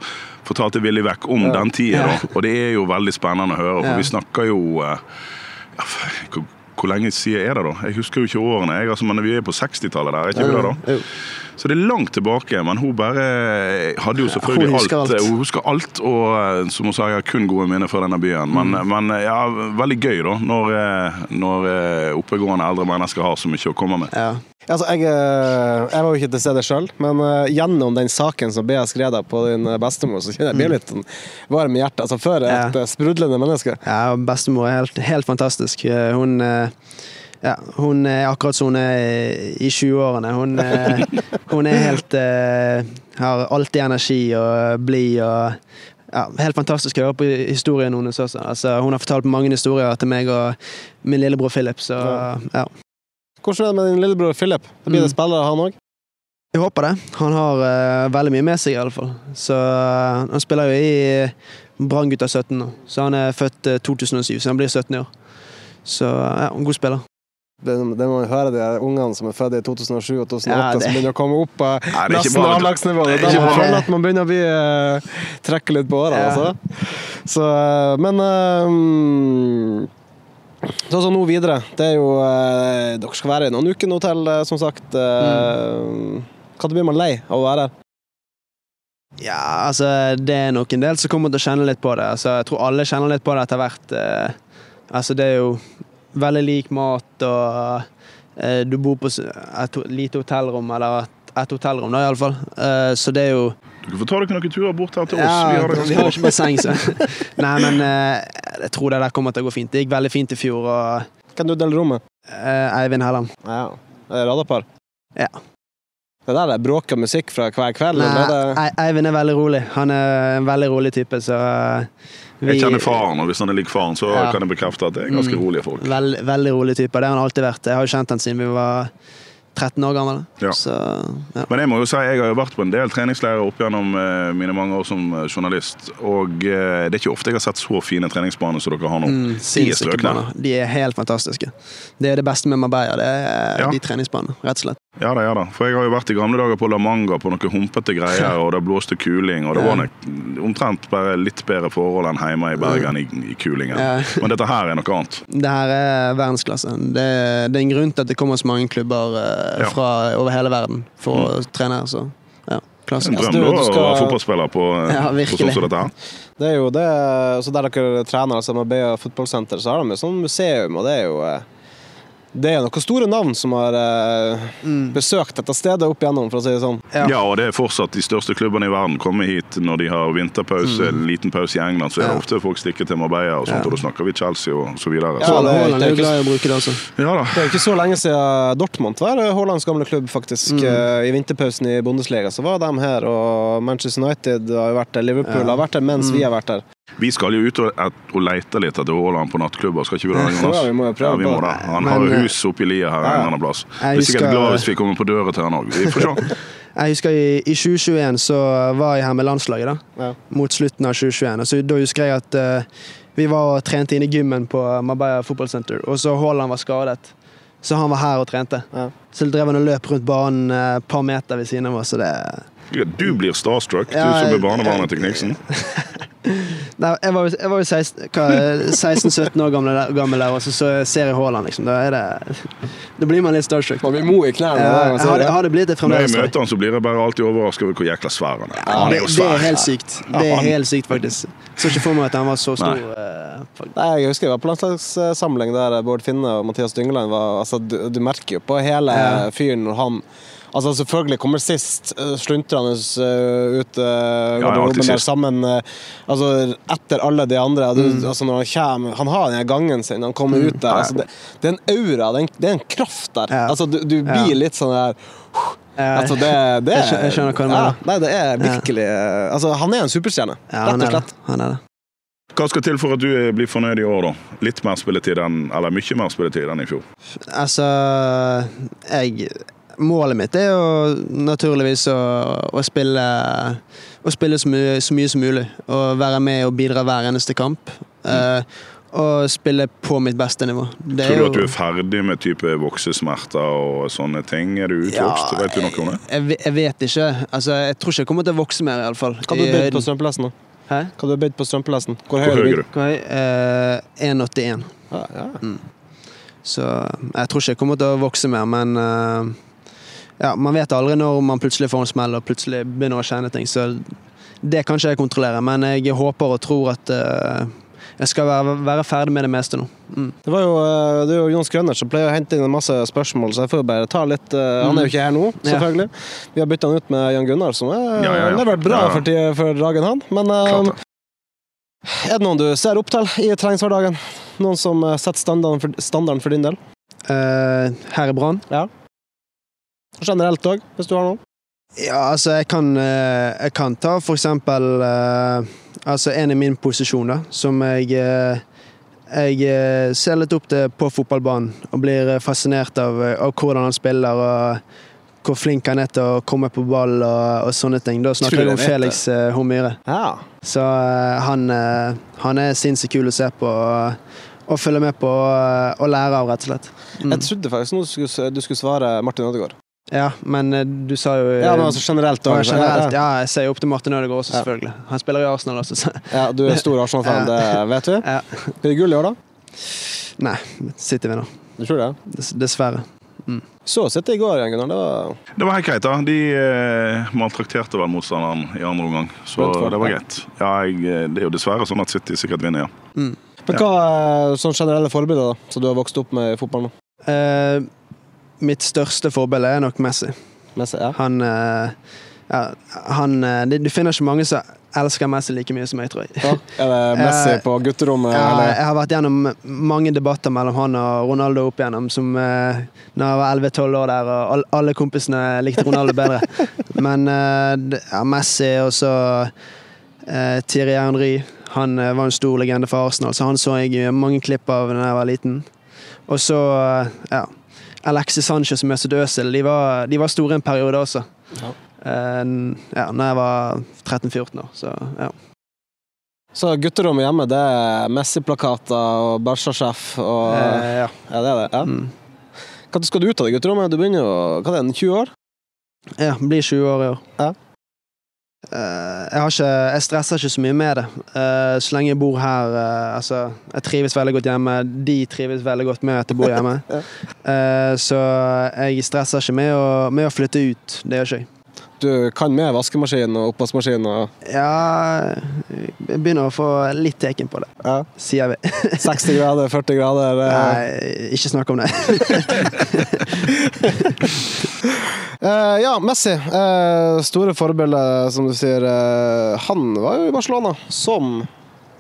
fortalte villig vekk om den tida. Ja. Og det er jo veldig spennende å høre, for Ja. vi snakker jo eh, ja, hvor, lenge siden er det, da? Jeg husker jo ikke årene, jeg, altså, men vi er på 60-tallet der, er ikke vi det? da? Så det er langt tilbake, men hun bare hadde jo selvfølgelig hun alt. alt. Hun husker alt, og eh, som hun sa, jeg har kun gode minner fra denne byen. Men, Mm. men ja, veldig gøy da, når, eh, når eh, oppegående eldre mennesker har så mye å komme med. Ja. Altså, jeg, eh, jeg var jo ikke til stede sjøl, men eh, gjennom den saken som ble skrevet på din bestemor, så kjenner jeg blir litt sånn varm i hjertet. Altså, før et Ja. eh, sprudlende menneske. Ja, bestemor er helt, helt fantastisk. Eh, Hun, eh, ja, hun er akkurat som hun er i 20-årene. Hun, eh, hun er helt eh, Har alltid energi og blid og ja, Helt fantastisk å høre på historien hennes også. Altså, hun har fortalt mange historier til meg og min lillebror Philip, så ja. Hvordan er det med din lillebror Philip? Det Blir det Mm. spillere, han òg? Jeg håper det. Han har uh, veldig mye med seg, i alle fall. Så uh, han spiller jo i Brann gutta 17 nå. Så han er født uh, 2007, så han blir 17 i år. Så ja, en god spiller. Det, det må man høre de ungene som er født i 2007 og 2008, Ja, det- som begynner å komme opp på nesten bra, avlagsnivå. Det er Da ikke man bra. føler at man begynner å bli uh, trekke litt på årene. Ja. Altså. Så, eh, men eh, Sånn som nå videre. Det er jo eh, Dere skal være i noen uker nå til, eh, som sagt. Uh, Når blir man lei av å være her? Ja, altså det er nok en del som kommer til å kjenne litt på det. Altså, jeg tror alle kjenner litt på det etter hvert. Eh, altså det er jo veldig lik mat, og eh, du bor på s- et ho- lite hotellrom, eller et, et hotellrom da iallfall. Eh, så det er jo Du får ta dere noen turer bort her til oss. Ja, vi har det vi ganske bra. ikke basseng, så Nei, men eh, jeg tror det der kommer til å gå fint. Det gikk veldig fint i fjor, og Kan du dele rommet? eh, Eivind Helland. Ja. Er det radarpar? Ja. Det der er bråk og musikk fra hver kveld? Nei, eller det... Eivind er veldig rolig. Han er en veldig rolig type, så vi... Jeg kjenner faren, og hvis han er lik faren, så Ja. kan jeg bekrefte at det er ganske Mm. rolige folk. Veld, veldig rolig type. Det har han alltid vært. Jeg har jo kjent han siden vi var 13 år gammel. Ja. Så ja. Men jeg må jo si, jeg har jo vært på en del treningsleirer opp gjennom eh, mine mange år som eh, journalist. Og eh, det er ikke ofte jeg har sett så fine treningsbaner som dere har nå. Mm, De er strøkne. De er helt fantastiske. Det er det beste med Marbella. Det er Ja. de treningsbanene, rett og slett. Ja da, ja da. For jeg har jo vært i gamle dager på La Manga på noen humpete greier, og det blåste kuling, og det var omtrent bare litt bedre forhold enn hjemme i Bergen i, i kulingen. Men dette her er noe annet. Det her er verdensklasse. Det, det er en grunn til at det kommer så mange klubber Ja. fra over hele verden for å trene. Så ja, klasse. En drøm da, du å skal- være fotballspiller på, eh, Ja, på sånn som dette her. Det er jo det, så Der dere trener, altså Marbella fotballsenter, så har de jo sånn museum, og det er jo eh, det er noen store navn som har eh, besøkt dette stedet opp igjennom, for å si det sånn. Ja. Ja, og det er fortsatt de største klubbene i verden kommer hit når de har vinterpause, mm. liten pause i England, så er det Mm. Ja. ofte folk stikker til Marbella og sånt, Ja. og da snakker vi Chelsea og så videre. Ja, det er- det, er jo det er glad i å bruke det altså. ja da. Det er ikke så lenge siden Dortmund var Haalands gamle klubb, faktisk. Mm. Eh, I vinterpausen i Bundesliga så var de her, og Manchester United har jo vært der, Liverpool Ja. har vært der mens Mm. vi har vært der. Vi skal jo ut og, et, og lete litt etter Haaland på nattklubber, skal ikke vi det, Jonas? Ja, vi må jo prøve ja, vi må det. det. Han har jo eh, hus oppe i lia her en ja. eller annen plass. Jeg husker... sikkert glad hvis vi kommer på døra til han òg. Vi får se. Jeg husker i, i 2021 så var jeg her med landslaget, da. Ja. Mot slutten av 2021. Og så, da husker jeg at uh, vi var og trente inn i gymmen på Marbella fotballsenter, og så Haaland var skadet. Så han var her og trente. Ja. Så drev han og løp rundt banen eh, et par meter ved siden av oss. Så det Du blir starstruck, du som er barnebarnet til Kniksen. Nei, jeg var jo, jeg var jo 16 hva, 16-17 år gammel, der- gammel der, og så, så ser jeg Haaland, liksom. Da, er det, da blir man litt starstruck. Man blir mo i knærne. Ja, jeg sier hadde, det. blitt det fremdeles. Når jeg. møter han, så blir jeg bare alltid overrasket over hvor jækla svær han er. Ja, Han det, er jo det er helt sykt. Det er helt sykt, faktisk. Så ikke for meg at han var så stor. Nei. Nei, jeg husker jeg var på landslagssamling der Bård Finne og Mathias Dyngeland var altså, du, du merker jo på hele Ja. fyren når han Altså Selvfølgelig kommer sist uh, sluntrende uh, ut ja, garderoben der sammen Altså etter alle de andre. Du, Mm. altså Når han kommer Han har den gangen sin, han kommer ut der. Altså, det, det er en aura, det er en, det er en kraft der. Ja. Altså Du, du blir Ja. litt sånn der Altså det, det Jeg jeg skjønner hva du mener. Ja, nei, det er virkelig Altså Han er en superstjerne, rett er og slett. Han er det. Hva skal til for at du eh, blir fornøyd i år, da? Litt mer spilletid enn, eller mye mer spilletid enn i fjor? Altså, jeg Målet mitt er jo naturligvis å, å spille Å spille så mye, så mye som mulig. Og være med og bidra hver eneste kamp. Eh, og spille på mitt beste nivå. Det Tror du jo- at du er ferdig med type voksesmerter og sånne ting? Er du utvokst? Ja, vet du noe om det? Jeg, jeg vet ikke. Altså, jeg tror ikke jeg kommer til å vokse mer, iallfall. Hva har du bøyd på strømplassen, da? Hæ? Hva har du bøyd på strømpelesten? Hvor høy er du? høy du? Hva eh, 1,81. Ja, mm. Så jeg tror ikke jeg kommer til å vokse mer, men eh, ja, man vet aldri når man plutselig får en smell og plutselig begynner å kjenne ting. Så det kan ikke jeg kontrollere, men jeg håper og tror at eh, jeg skal være, være ferdig med det meste nå. Mm. Det var jo, eh, det er jo Jons Grønner som pleier å hente inn en masse spørsmål, så jeg får jo bare ta litt Uh, Han er jo ikke her nå, Ja. selvfølgelig. Vi har bytta han ut med Jan Gunnar, som er, Ja, ja, ja. har vært bra Ja, ja. for, for dagen, han. Men eh, er det noen du ser opp til i treningshverdagen? Noen som setter standarden for, standarden for din del? Uh, her i Brann. Generelt òg, hvis du har noen? Ja, altså, jeg kan, eh, jeg kan ta for eksempel eh, Altså, en i min posisjon, da, som jeg eh, jeg ser litt opp til på fotballbanen og blir fascinert av, av hvordan han spiller og hvor flink han er til å komme på ball og, og sånne ting. Da snakker jeg om Felix eh, Hormyre. Ja. Så han, eh, han er sinnssykt kul å se på og, og følge med på og, og lære av, rett og slett. Mm. Jeg trodde faktisk nå du skulle, du skulle svare Martin Ødegaard. Ja, men eh, du sa jo Ja, men altså generelt ja, òg. generelt, ja, jeg ser jo opp til Martin Ødegaard også, Ja. selvfølgelig. Han spiller i Arsenal også, så Ja, du er stor Arsenal-fan, det vet vi. ja. Blir det gull i år, da? Nei, City vinner. Du tror det? Dess, dessverre. Så sitte i går, igjen, Gunnar. Det var Det var helt greit, da. De eh, maltrakterte vel motstanderen i andre omgang, så Brentford, det var greit. Ja, jeg, eh, det er jo dessverre sånn at City sikkert vinner, ja. Men hva er sånn generelle forbilder da, som du har vokst opp med i fotballen? Eh, mitt største forbilde er nok Messi. Messi, ja. Han, eh, ja, han eh, Du finner ikke mange som elsker Messi like mye som meg, tror jeg. ja. Er det Messi Eh, på gutterommet? Eller? jeg har vært gjennom mange debatter mellom han og Ronaldo opp igjennom, som eh, når jeg var 11-12 år der, og alle kompisene likte Ronaldo bedre. Men ja, Messi og så eh, Thierry Henry. Han var en stor legende for Arsenal, så han så jeg mange klipp av da jeg var liten. Og så ja, Alexis Sanchez og Mesut Özil, de var, de var store en periode også. Ja. Uh, ja, når jeg var 13-14 år, så ja. Så gutterommet hjemme, det er Messi-plakater og Barca-sjef og uh, ja. Ja, det er det. Ja. Mm. Når skal du ut av det gutterommet? Du begynner jo Hva er det, 20 år? Ja, blir 20 år i år. Ja. Eh, jeg, har ikke, jeg stresser ikke så mye med det. Eh, så lenge jeg bor her eh, Altså, jeg trives veldig godt hjemme. De trives veldig godt med at jeg bor hjemme. Så jeg stresser ikke med å, med å flytte ut. Det gjør ikke jeg. Du kan med vaskemaskin og oppvaskmaskin Ja, jeg begynner å få litt teken på det, ja. sier vi. 60 grader, 40 grader Det... Nei, ikke snakk om det. uh, ja, Messi. Uh, store forbilde, som du sier. Uh, han var jo i Barcelona, som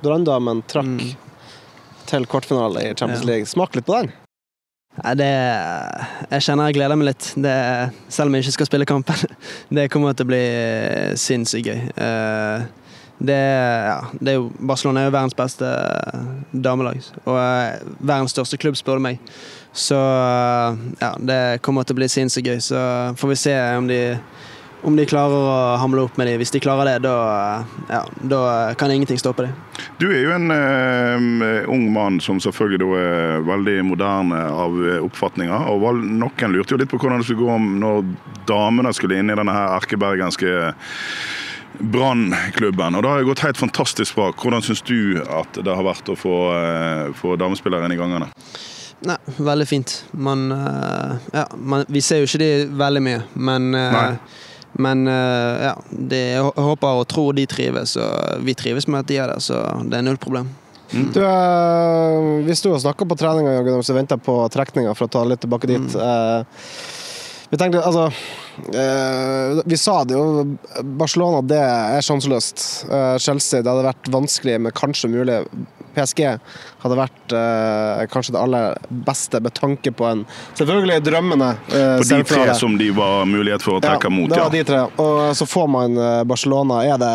Branndamen trakk til kvartfinale i Champions Mm. League. Smak litt på den. Det Jeg kjenner jeg gleder meg litt. Det, selv om jeg ikke skal spille kampen. Det kommer til å bli sinnssykt gøy. Eh, Det, ja, det er jo, Barcelona er jo verdens beste damelag, og eh, verdens største klubb, spør du meg. Så eh, ja, det kommer til å bli sinnssykt gøy. Så får vi se om de, om de klarer å hamle opp med dem. Hvis de klarer det, da, ja, da kan ingenting stoppe dem. Du er jo en uh, ung mann som selvfølgelig er veldig moderne av eh, oppfatninger. og Noen lurte jo litt på hvordan det skulle gå om når damene skulle inn i denne her erkebergenske Brannklubben. Og det har gått helt fantastisk bra. Hvordan syns du at det har vært å få, uh, få damespillere inn i gangene? Nei, veldig fint. Man, uh, ja, man, vi ser jo ikke de veldig mye, men Nei. Men eh, ja, de, jeg håper og tror de trives, og vi trives med at de er der, så det er null problem. Du, eh, vi sto og snakka på treninga, så venta på trekninga for å ta litt tilbake dit. Eh, vi tenkte, altså eh, Vi sa det jo. Barcelona det er sjanseløst. Eh, Chelsea det hadde vært vanskelig, men kanskje mulig. PSG hadde vært eh, kanskje det aller beste med tanke på en selvfølgelig drømmende eh, På de tre som de var mulighet for å trekke mot, det ja. var de tre. Og så får man eh, Barcelona. Er det,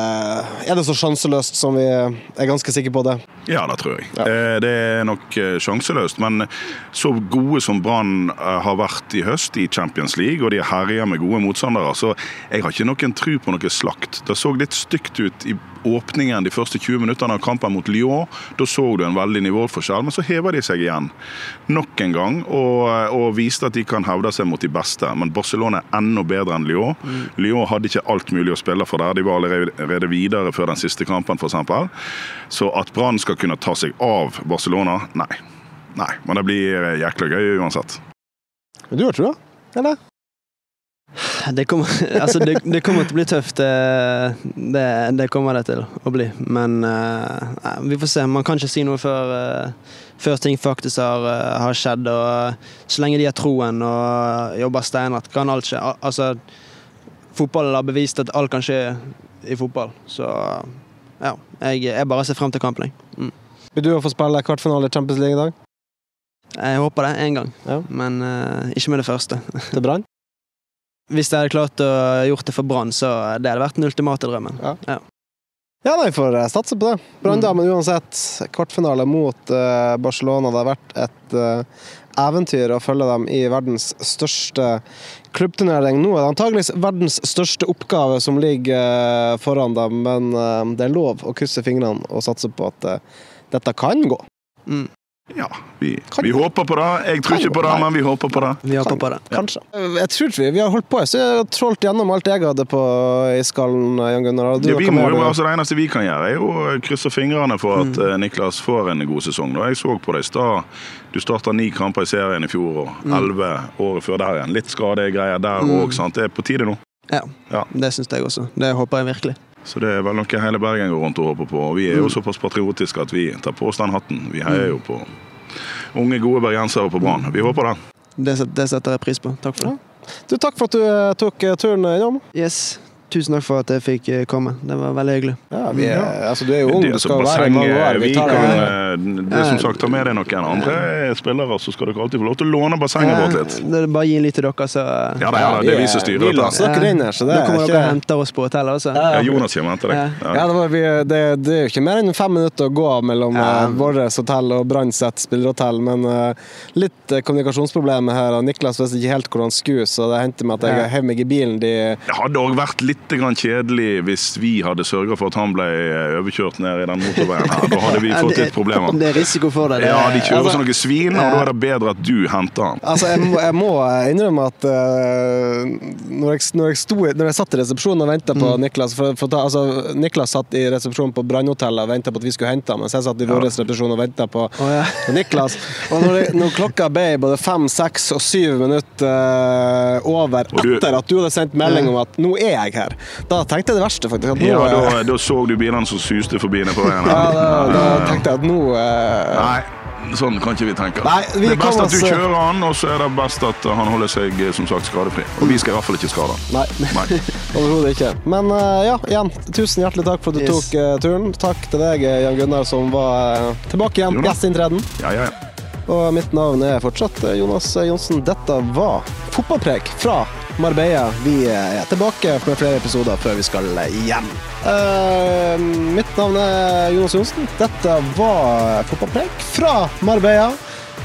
er det så sjanseløst som vi er ganske sikre på det? Ja, det tror jeg. Ja. Eh, Det er nok eh, sjanseløst. Men så gode som Brann eh, har vært i høst i Champions League, og de herjer med gode motstandere, så jeg har ikke noen tro på noe slakt. Det så litt stygt ut i åpningen de første 20 minuttene av kampen mot Lyon. Da så du en veldig nivåforskjell, men så hever de seg igjen. Nok en gang, og, og viste at de kan hevde seg mot de beste. Men Barcelona er enda bedre enn Lyon. Lyon hadde ikke alt mulig å spille for der. De var allerede videre før den siste kampen, f.eks. Så at Brann skal kunne ta seg av Barcelona, nei. Nei, men det blir jækla gøy uansett. Men du har trua, eller? Det kommer, altså det, det kommer til å bli tøft, det, det, det kommer det til å bli. Men uh, vi får se. Man kan ikke si noe før, uh, før ting faktisk har, uh, har skjedd. Og så lenge de har troen og jobber steinhardt, kan alt skje. Al altså, fotballen har bevist at alt kan skje i fotball. Så ja, jeg, jeg bare ser frem til kampen. Mm. Vil du få spille kvartfinale i Champions League i dag? Jeg håper det én gang, Ja. men eh, ikke med det første. Til Brann? Hvis jeg hadde klart å gjort det for Brann, så det hadde vært den ultimate drømmen. Ja. Ja. Ja, nei, får jeg satse på det. Branndamen uansett. Kvartfinale mot uh, Barcelona. Det har vært et uh, eventyr å følge dem i verdens største klubbturnering. Nå er det antageligvis verdens største oppgave som ligger uh, foran dem, men eh, det er lov å krysse fingrene og satse på at eh, dette kan gå. Mm. Ja, vi, vi håper på det. Jeg tror ikke på det, men vi håper på det. Vi håper på det. Kanskje. Jeg tror ikke vi Vi har holdt på, så jeg har trålt gjennom alt jeg hadde på i skallen, Jan Gunnar. du, Ja, vi må jo, altså Det eneste vi kan gjøre, er å krysse fingrene for at mm. Niklas får en god sesong. Da. Jeg så på deg i stad. Du starta ni kamper i serien i fjor og elleve året før der igjen. Litt skadegreier der òg. Det er på tide nå. Ja, Ja. det syns jeg også. Det håper jeg virkelig. Så det er vel noe hele Bergen går rundt og håper på. Og vi er jo såpass patriotiske at vi tar på oss den hatten. Vi heier jo på unge, gode bergensere på Brann. Vi håper det. Det, det setter jeg pris på. Takk for det. Du, takk for at du eh, tok eh, turen innom. Yes. Tusen takk for at jeg fikk eh, komme. Det var veldig hyggelig. Ja, vi er, altså, du er jo ung, du skal være i mange år. Vi vi tar kan, det. eh, det er som sagt, ta med deg noen andre spillere, så skal dere alltid få lov til å låne bassenget vårt litt. Det er bare gi litt til dere, så Ja, det, er, det, det er vi som styrer dette. dere inn her, så det Da er kommer dere ikke og henter oss på hotellet også. Ja, Jonas kommer etter deg. Ja. ja, det, var, vi, det, det er jo ikke mer enn fem minutter å gå mellom Ja. uh, vårt hotell og Brann spillerhotell, men eh, litt kommunikasjonsproblemer her. og Niklas visste ikke helt hvor han skulle, så det hendte meg at jeg heiv meg i bilen. De, Det hadde òg vært litt grann kjedelig hvis vi hadde sørga for at han ble eh, overkjørt ned i den motorveien. her. Da hadde vi fått litt problemer. Det er risiko for det. det Ja, de kjører altså- som noen svin, og da er det bedre at du henter han. Altså, jeg må, jeg må innrømme at uh, når, jeg, når, jeg sto, når jeg satt i resepsjonen og venta på Niklas for, for, ta- altså, Niklas satt i resepsjonen på Brannhotellet og venta på at vi skulle hente ham, mens jeg satt i vår resepsjon og venta på, oh, ja. på Niklas. Og når, jeg, når klokka ble både fem, seks og syv minutter uh, over du- etter at du hadde sendt melding om at 'nå er jeg her', da tenkte jeg det verste, faktisk. At nå, Ja, eh, da, da så du bilene som suste forbi ned på veien. ja, da, da tenkte jeg at nå eh, Nei, sånn kan ikke vi tenke. Nei, vi det er best at du oss- kjører han, og så er det best at han holder seg eh, som sagt skadefri. Og vi skal i hvert fall ikke skade han. Nei. Nei. Overhodet ikke. Men eh, ja, igjen, tusen hjertelig takk for at du Yes. tok uh, turen. Takk til deg, eh, Jan Gunnar, som var uh, tilbake igjen. Da. Gjestinntreden. Ja, ja, ja. Og mitt navn er fortsatt eh, Jonas Johnsen. Dette var Fotballpreik fra Marbella. Vi er tilbake med flere episoder før vi skal hjem. Uh, mitt navn er Jonas Johnsen. Dette var Fotballpreik fra Marbella.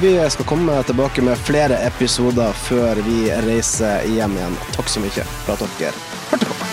Vi skal komme tilbake med flere episoder før vi reiser hjem igjen. Takk så mye for at dere hørte på.